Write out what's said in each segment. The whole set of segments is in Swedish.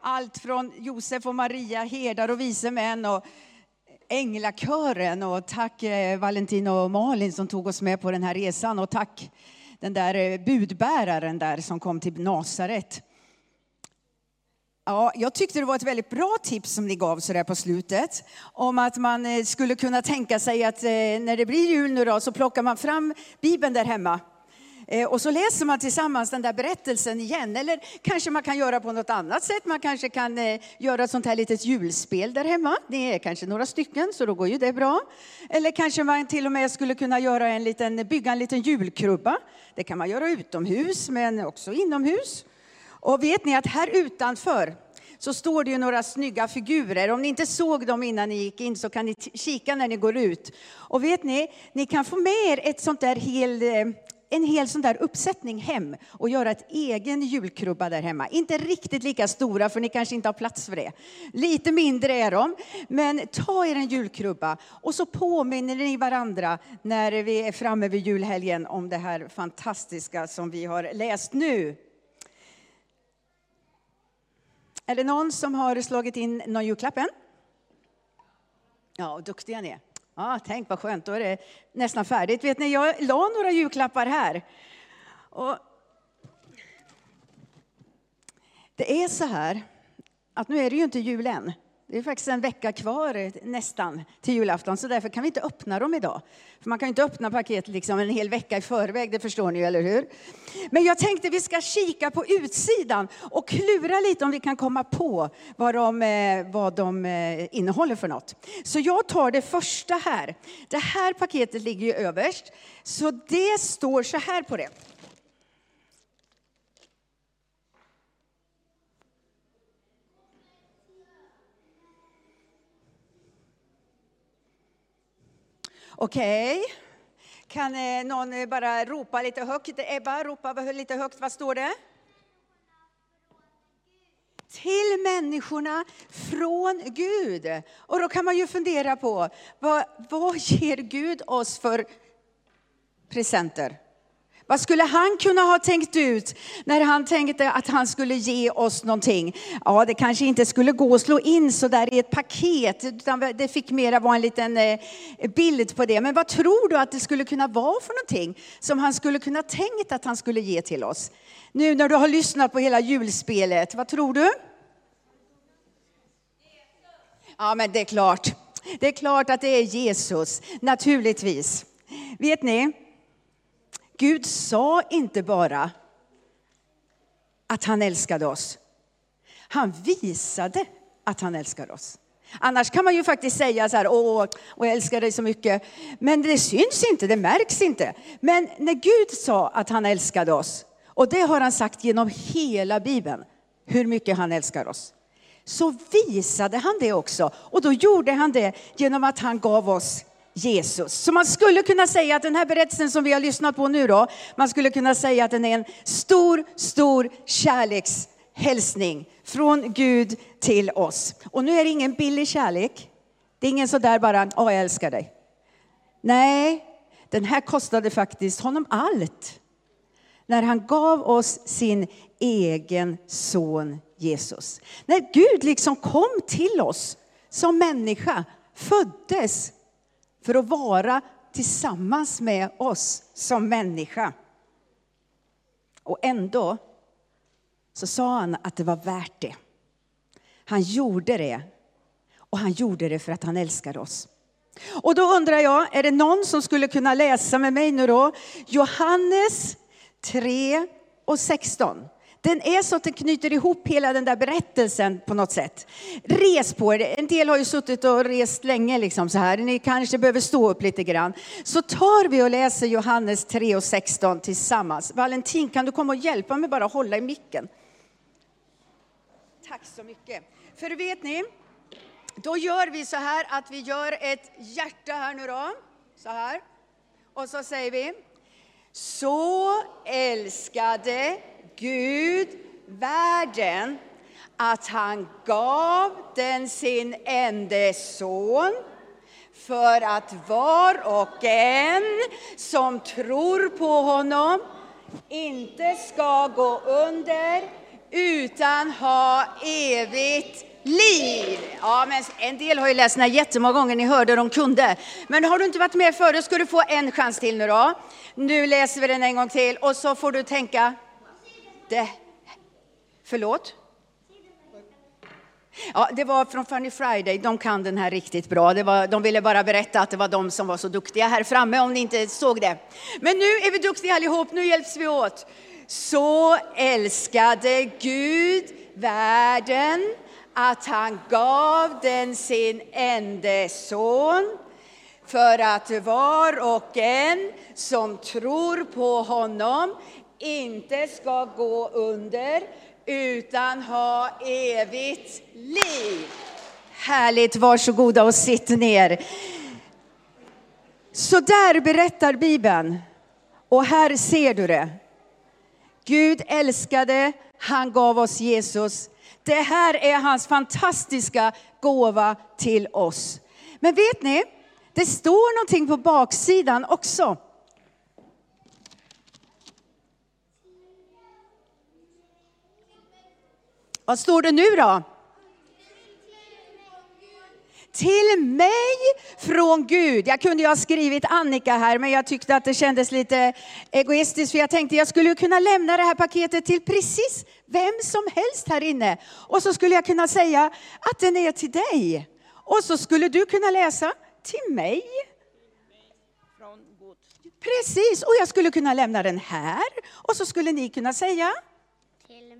allt från Josef och Maria, herdar och vise män och änglakören. Och tack eh, Valentin och Malin som tog oss med på den här resan. Och tack den där eh, budbäraren där som kom till Nasaret. Ja, jag tyckte det var ett väldigt bra tips som ni gav så där på slutet. Om att man eh, skulle kunna tänka sig att när det blir jul nu då, så plockar man fram Bibeln där hemma Eh, och så läser man tillsammans den där berättelsen igen. Eller kanske man kan göra på något annat sätt. Man kanske kan eh, göra ett sånt här litet julspel där hemma. Det är kanske några stycken, så då går ju det bra. Eller kanske man till och med skulle kunna göra en liten, bygga en liten julkrubba. Det kan man göra utomhus, men också inomhus. Och vet ni att här utanför så står det ju några snygga figurer. Om ni inte såg dem innan ni gick in så kan ni kika när ni går ut. Och vet ni, ni kan få med er ett sånt där helt eh, en hel sån där uppsättning hem och göra ett egen julkrubba där hemma. Inte riktigt lika stora, för ni kanske inte har plats för det. Lite mindre är de, men ta er en julkrubba och så påminner ni varandra när vi är framme vid julhelgen om det här fantastiska som vi har läst nu. Är det någon som har slagit in någon julklapp än? Ja, duktiga ni är. Ja, tänk vad skönt, då är det nästan färdigt. Vet ni, jag la några julklappar här. Och det är så här att nu är det ju inte jul än. Det är faktiskt en vecka kvar eh, nästan till julafton, så därför kan vi inte öppna dem idag. För man kan inte öppna paket liksom en hel vecka i förväg, det förstår ni eller hur? Men jag tänkte vi ska kika på utsidan och klura lite om vi kan komma på vad de, eh, vad de eh, innehåller för något. Så jag tar det första här. Det här paketet ligger ju överst, så det står så här på det. Okej. Okay. Kan eh, någon eh, bara ropa lite högt? Ebba, ropa lite högt. Vad står det? Till människorna från Gud. Och då kan man ju fundera på, vad, vad ger Gud oss för presenter? Vad skulle han kunna ha tänkt ut när han tänkte att han skulle ge oss någonting? Ja, det kanske inte skulle gå att slå in så där i ett paket, utan det fick mera vara en liten eh, bild på det. Men vad tror du att det skulle kunna vara för någonting som han skulle kunna tänkt att han skulle ge till oss? Nu när du har lyssnat på hela julspelet, vad tror du? Ja, men det är klart. Det är klart att det är Jesus, naturligtvis. Vet ni? Gud sa inte bara att han älskade oss. Han visade att han älskar oss. Annars kan man ju faktiskt säga så här, åh, och jag älskar dig så mycket. Men det syns inte, det märks inte. Men när Gud sa att han älskade oss, och det har han sagt genom hela Bibeln, hur mycket han älskar oss. Så visade han det också. Och då gjorde han det genom att han gav oss Jesus. Så man skulle kunna säga att den här berättelsen som vi har lyssnat på nu då, man skulle kunna säga att den är en stor, stor kärlekshälsning från Gud till oss. Och nu är det ingen billig kärlek. Det är ingen sådär bara, åh jag älskar dig. Nej, den här kostade faktiskt honom allt. När han gav oss sin egen son Jesus. När Gud liksom kom till oss som människa, föddes för att vara tillsammans med oss som människa. Och ändå så sa han att det var värt det. Han gjorde det. Och han gjorde det för att han älskade oss. Och då undrar jag, är det någon som skulle kunna läsa med mig nu då? Johannes 3 och 16. Den är så att den knyter ihop hela den där berättelsen på något sätt. Res på er. En del har ju suttit och rest länge liksom så här. Ni kanske behöver stå upp lite grann. Så tar vi och läser Johannes 3 och 16 tillsammans. Valentin, kan du komma och hjälpa mig bara hålla i micken? Tack så mycket. För vet ni, då gör vi så här att vi gör ett hjärta här nu då. Så här. Och så säger vi, så älskade Gud världen att han gav den sin enda son för att var och en som tror på honom inte ska gå under utan ha evigt liv. Ja, men en del har ju läst den här jättemånga gånger, ni hörde de kunde. Men har du inte varit med förut ska du få en chans till nu då. Nu läser vi den en gång till och så får du tänka, inte... förlåt? Ja, det var från Funny Friday, de kan den här riktigt bra. Det var, de ville bara berätta att det var de som var så duktiga här framme om ni inte såg det. Men nu är vi duktiga allihop, nu hjälps vi åt. Så älskade Gud världen att han gav den sin enda son för att var och en som tror på honom inte ska gå under utan ha evigt liv. Härligt, varsågoda och sitt ner. Så där berättar Bibeln. Och här ser du det. Gud älskade, han gav oss Jesus. Det här är hans fantastiska gåva till oss. Men vet ni, det står någonting på baksidan också. Vad står det nu då? Till mig från Gud. Jag kunde ju ha skrivit Annika här, men jag tyckte att det kändes lite egoistiskt, för jag tänkte jag skulle kunna lämna det här paketet till precis vem som helst här inne. Och så skulle jag kunna säga att den är till dig. Och så skulle du kunna läsa till mig. Precis, och jag skulle kunna lämna den här. Och så skulle ni kunna säga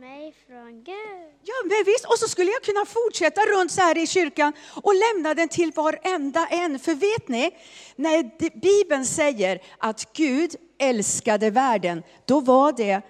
mig från Gud. Ja, men visst. Och så skulle jag kunna fortsätta runt så här i kyrkan och lämna den till varenda en. För vet ni, när Bibeln säger att Gud älskade världen, då var det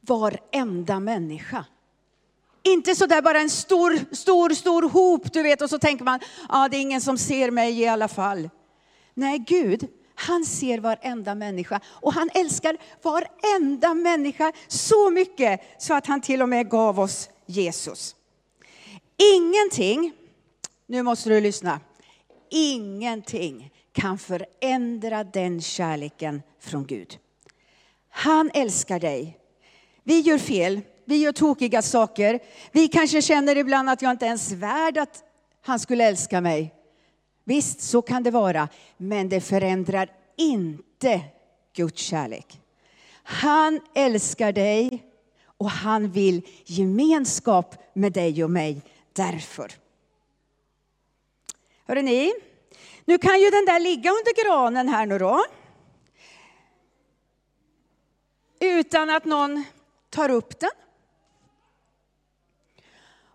varenda människa. Inte så där bara en stor, stor, stor hop, du vet, och så tänker man, ja, ah, det är ingen som ser mig i alla fall. Nej, Gud, han ser varenda människa och han älskar varenda människa så mycket så att han till och med gav oss Jesus. Ingenting, nu måste du lyssna, ingenting kan förändra den kärleken från Gud. Han älskar dig. Vi gör fel, vi gör tokiga saker. Vi kanske känner ibland att jag inte ens är värd att han skulle älska mig. Visst, så kan det vara, men det förändrar inte Guds kärlek. Han älskar dig och han vill gemenskap med dig och mig därför. Hörrni, ni, nu kan ju den där ligga under granen här nu då. Utan att någon tar upp den.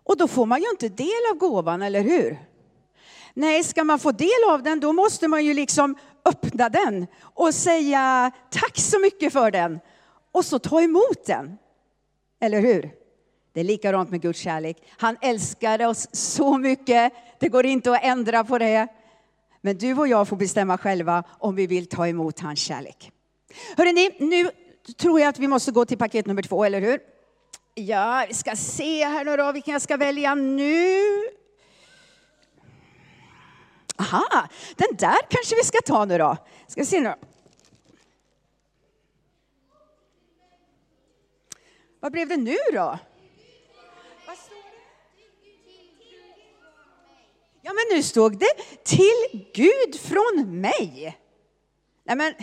Och då får man ju inte del av gåvan, eller hur? Nej, ska man få del av den, då måste man ju liksom öppna den och säga tack så mycket för den. Och så ta emot den. Eller hur? Det är likadant med Guds kärlek. Han älskar oss så mycket. Det går inte att ändra på det. Men du och jag får bestämma själva om vi vill ta emot hans kärlek. Hörrni, nu tror jag att vi måste gå till paket nummer två, eller hur? Ja, vi ska se här nu då, vilken jag ska välja nu. Aha, den där kanske vi ska ta nu då. Ska vi se nu. Vad blev det nu då? Ja, men nu stod det till Gud från mig. Nej, men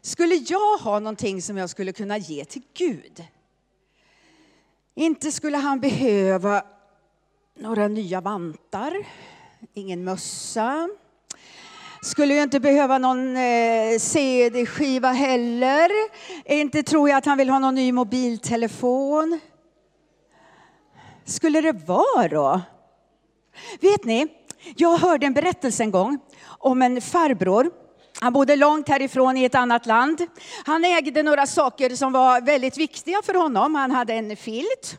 skulle jag ha någonting som jag skulle kunna ge till Gud? Inte skulle han behöva några nya vantar ingen mössa. Skulle ju inte behöva någon eh, CD-skiva heller. Inte tror jag att han vill ha någon ny mobiltelefon. Skulle det vara då? Vet ni, jag hörde en berättelse en gång om en farbror. Han bodde långt härifrån i ett annat land. Han ägde några saker som var väldigt viktiga för honom. Han hade en filt.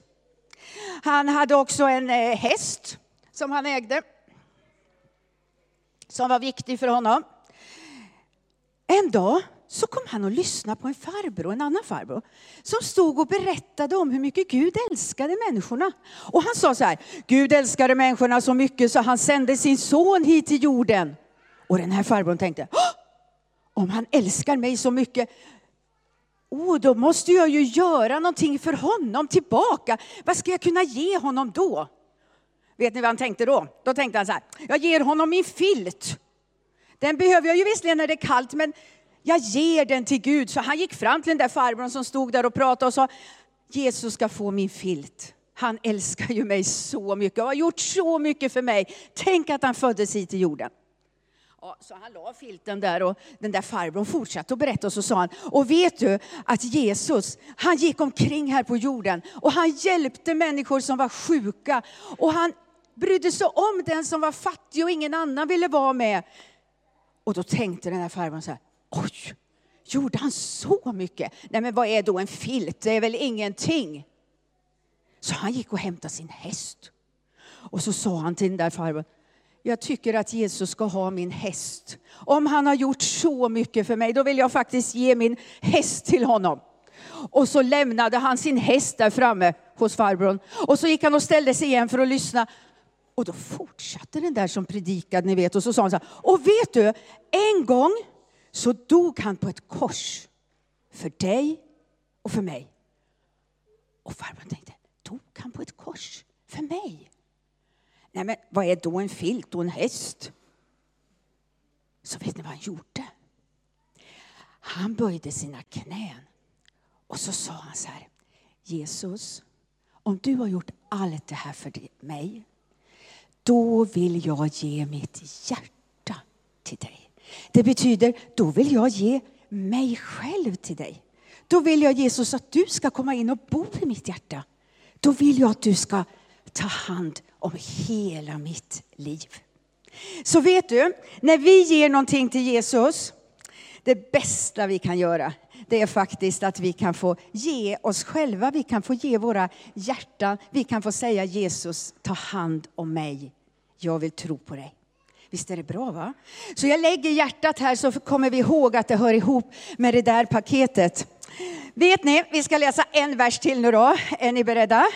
Han hade också en eh, häst som han ägde som var viktig för honom. En dag så kom han och lyssnade på en farbror, en annan farbror, som stod och berättade om hur mycket Gud älskade människorna. Och han sa så här, Gud älskade människorna så mycket så han sände sin son hit till jorden. Och den här farbrorn tänkte, om han älskar mig så mycket, Åh, då måste jag ju göra någonting för honom tillbaka. Vad ska jag kunna ge honom då? Vet ni vad han tänkte då? Då tänkte han så här, jag ger honom min filt. Den behöver jag ju visserligen när det är kallt, men jag ger den till Gud. Så han gick fram till den där farbrorn som stod där och pratade och sa, Jesus ska få min filt. Han älskar ju mig så mycket och har gjort så mycket för mig. Tänk att han föddes hit till jorden. Ja, så han la filten där och den där farbrorn fortsatte att berätta och så sa han, och vet du att Jesus, han gick omkring här på jorden och han hjälpte människor som var sjuka och han brydde sig om den som var fattig och ingen annan ville vara med. Och då tänkte den här farbrorn så här, oj, gjorde han så mycket? Nej men vad är då en filt? Det är väl ingenting. Så han gick och hämtade sin häst. Och så sa han till den där farbrorn, jag tycker att Jesus ska ha min häst. Om han har gjort så mycket för mig, då vill jag faktiskt ge min häst till honom. Och så lämnade han sin häst där framme hos farbrorn. Och så gick han och ställde sig igen för att lyssna. Och då fortsatte den där som predikade, ni vet. Och så sa han så här, och vet du, en gång så dog han på ett kors. För dig och för mig. Och farbrorn tänkte, dog han på ett kors för mig? Nej, men vad är då en filt och en häst? Så vet ni vad han gjorde? Han böjde sina knän och så sa han så här. Jesus, om du har gjort allt det här för mig, då vill jag ge mitt hjärta till dig. Det betyder, då vill jag ge mig själv till dig. Då vill jag Jesus att du ska komma in och bo i mitt hjärta. Då vill jag att du ska ta hand om hela mitt liv. Så vet du, när vi ger någonting till Jesus, det bästa vi kan göra, det är faktiskt att vi kan få ge oss själva, vi kan få ge våra hjärtan, vi kan få säga Jesus, ta hand om mig. Jag vill tro på dig. Visst är det bra va? Så jag lägger hjärtat här så kommer vi ihåg att det hör ihop med det där paketet. Vet ni, vi ska läsa en vers till nu då. Är ni beredda?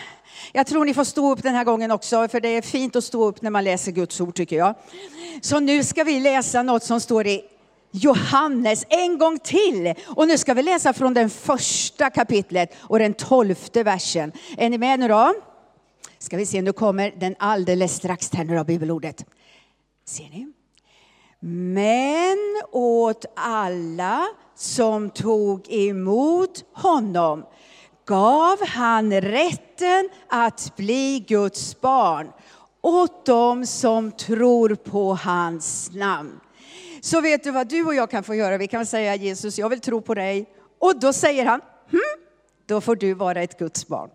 Jag tror ni får stå upp den här gången också, för det är fint att stå upp när man läser Guds ord tycker jag. Så nu ska vi läsa något som står i Johannes en gång till. Och nu ska vi läsa från den första kapitlet och den tolfte versen. Är ni med nu då? Ska vi se, nu kommer den alldeles strax här nu då, bibelordet. Ser ni? Men åt alla som tog emot honom gav han rätten att bli Guds barn åt dem som tror på hans namn. Så vet du vad du och jag kan få göra? Vi kan säga Jesus, jag vill tro på dig. Och då säger han, hm, då får du vara ett Guds barn.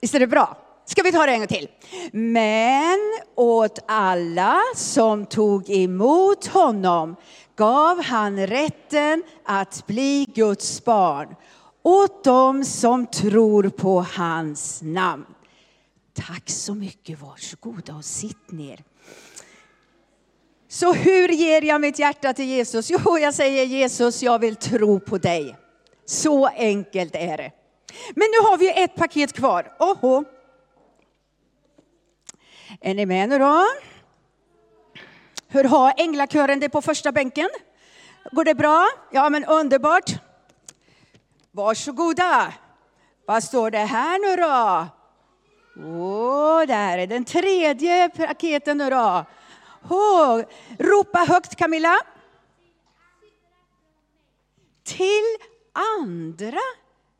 Visst är det bra? Ska vi ta det en gång till? Men åt alla som tog emot honom gav han rätten att bli Guds barn åt dem som tror på hans namn. Tack så mycket, varsågoda och sitt ner. Så hur ger jag mitt hjärta till Jesus? Jo, jag säger Jesus, jag vill tro på dig. Så enkelt är det. Men nu har vi ett paket kvar. Oho. Är ni med nu då? Hur har änglakören det på första bänken? Går det bra? Ja, men underbart. Varsågoda. Vad står det här nu då? Åh, där är den tredje paketen nu då. Oh, ropa högt Camilla. Till andra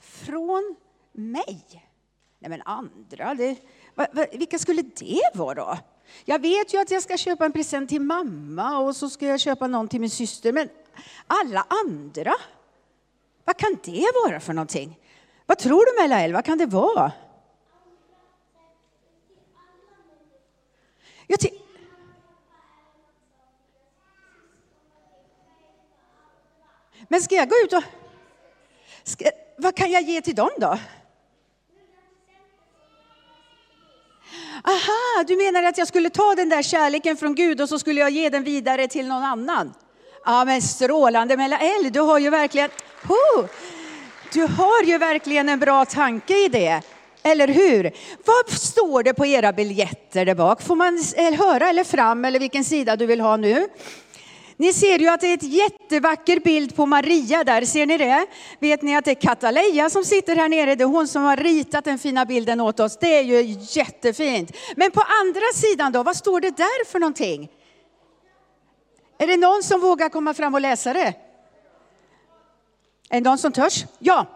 från mig. Nej men andra, det, va, va, vilka skulle det vara då? Jag vet ju att jag ska köpa en present till mamma och så ska jag köpa någon till min syster, men alla andra? Vad kan det vara för någonting? Vad tror du Melael, vad kan det vara? Jag men ska jag gå ut och... Ska, vad kan jag ge till dem då? Aha, du menar att jag skulle ta den där kärleken från Gud och så skulle jag ge den vidare till någon annan? Ja men strålande Melael, du har ju verkligen, oh, du har ju verkligen en bra tanke i det. Eller hur? Vad står det på era biljetter där bak? Får man eh, höra eller fram eller vilken sida du vill ha nu? Ni ser ju att det är ett jättevacker bild på Maria där, ser ni det? Vet ni att det är Kataleja som sitter här nere, det är hon som har ritat den fina bilden åt oss. Det är ju jättefint. Men på andra sidan då, vad står det där för någonting? Är det någon som vågar komma fram och läsa det? Är det någon som törs? Ja.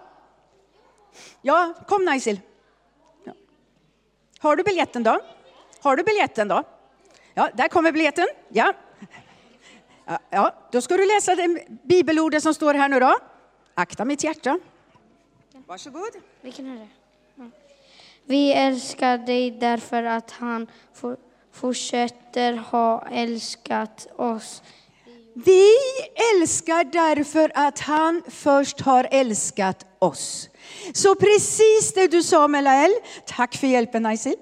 Ja, kom Naisil. Ja. Har du biljetten då? Har du biljetten då? Ja, där kommer biljetten. Ja ja. Då ska du läsa det bibelordet som står här nu då. Akta mitt hjärta. Varsågod. Vilken är det? Ja. Vi älskar dig därför att han for, fortsätter ha älskat oss. Vi älskar därför att han först har älskat oss. Så precis det du sa Melael, tack för hjälpen Naisi.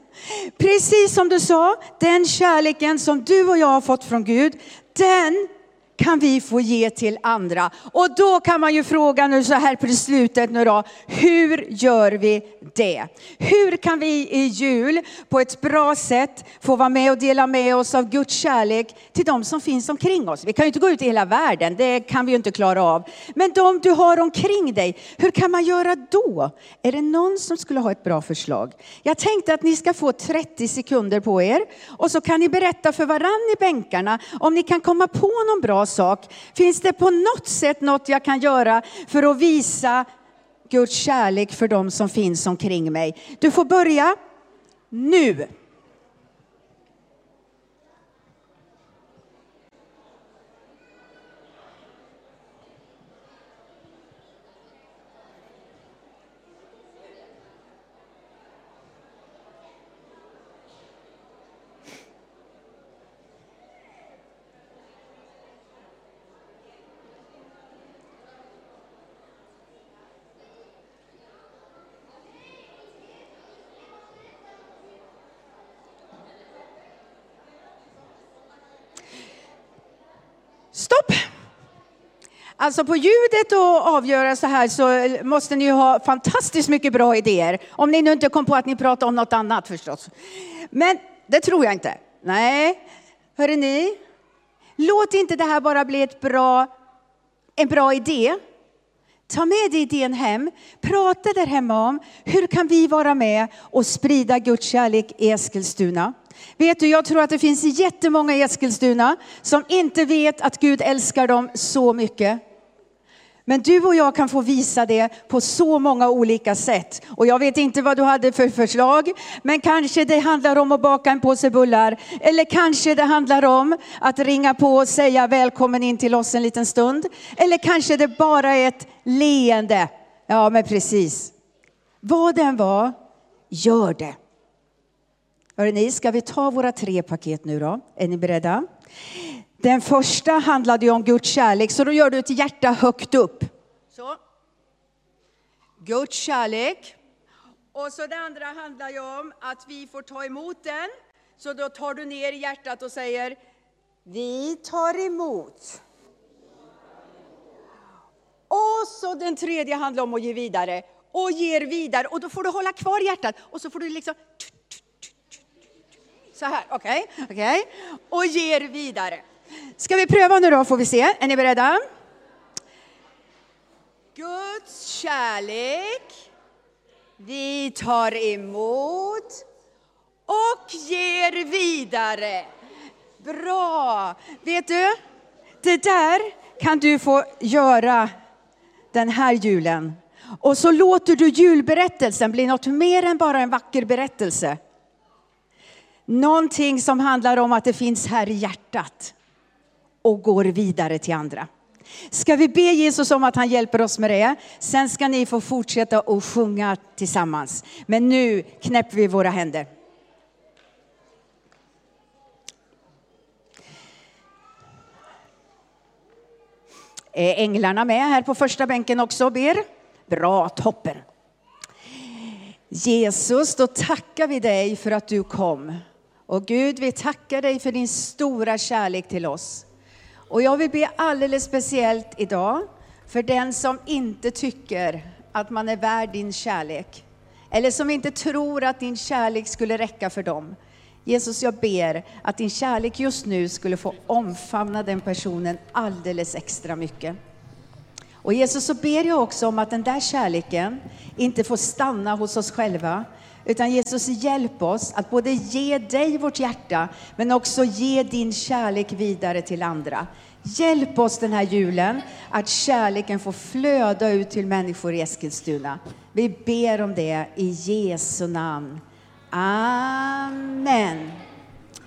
Precis som du sa, den kärleken som du och jag har fått från Gud, den kan vi få ge till andra. Och då kan man ju fråga nu så här på slutet nu då, hur gör vi det? Hur kan vi i jul på ett bra sätt få vara med och dela med oss av Guds kärlek till de som finns omkring oss? Vi kan ju inte gå ut i hela världen, det kan vi ju inte klara av. Men de du har omkring dig, hur kan man göra då? Är det någon som skulle ha ett bra förslag? Jag tänkte att ni ska få 30 sekunder på er och så kan ni berätta för varann i bänkarna om ni kan komma på någon bra sak. Finns det på något sätt något jag kan göra för att visa Guds kärlek för dem som finns omkring mig? Du får börja nu. Alltså på ljudet och avgöra så här så måste ni ha fantastiskt mycket bra idéer. Om ni nu inte kom på att ni pratar om något annat förstås. Men det tror jag inte. Nej, hörde ni? Låt inte det här bara bli ett bra, en bra idé. Ta med dig idén hem. Prata där hemma om hur kan vi vara med och sprida Guds kärlek i Eskilstuna. Vet du, jag tror att det finns jättemånga i Eskilstuna som inte vet att Gud älskar dem så mycket. Men du och jag kan få visa det på så många olika sätt. Och jag vet inte vad du hade för förslag, men kanske det handlar om att baka en påse bullar. Eller kanske det handlar om att ringa på och säga välkommen in till oss en liten stund. Eller kanske det bara är ett leende. Ja, men precis. Vad den var, gör det. Hörrni, ska vi ta våra tre paket nu då? Är ni beredda? Den första handlade ju om Guds kärlek, så då gör du ett hjärta högt upp. Så. Guds kärlek. Och så det andra handlar ju om att vi får ta emot den. Så då tar du ner hjärtat och säger, vi tar emot. Och så den tredje handlar om att ge vidare och ger vidare. Och då får du hålla kvar hjärtat och så får du liksom så här, okej, okay, okej. Okay. Och ger vidare. Ska vi pröva nu då får vi se. Är ni beredda? Guds kärlek. Vi tar emot och ger vidare. Bra! Vet du, det där kan du få göra den här julen. Och så låter du julberättelsen bli något mer än bara en vacker berättelse. Någonting som handlar om att det finns här i hjärtat och går vidare till andra. Ska vi be Jesus om att han hjälper oss med det? Sen ska ni få fortsätta att sjunga tillsammans. Men nu knäpper vi våra händer. Är änglarna med här på första bänken också och ber? Bra, toppen. Jesus, då tackar vi dig för att du kom. Och Gud, vi tackar dig för din stora kärlek till oss. Och jag vill be alldeles speciellt idag för den som inte tycker att man är värd din kärlek. Eller som inte tror att din kärlek skulle räcka för dem. Jesus, jag ber att din kärlek just nu skulle få omfamna den personen alldeles extra mycket. Och Jesus, så ber jag också om att den där kärleken inte får stanna hos oss själva, utan Jesus, hjälp oss att både ge dig vårt hjärta, men också ge din kärlek vidare till andra. Hjälp oss den här julen att kärleken får flöda ut till människor i Eskilstuna. Vi ber om det i Jesu namn. Amen.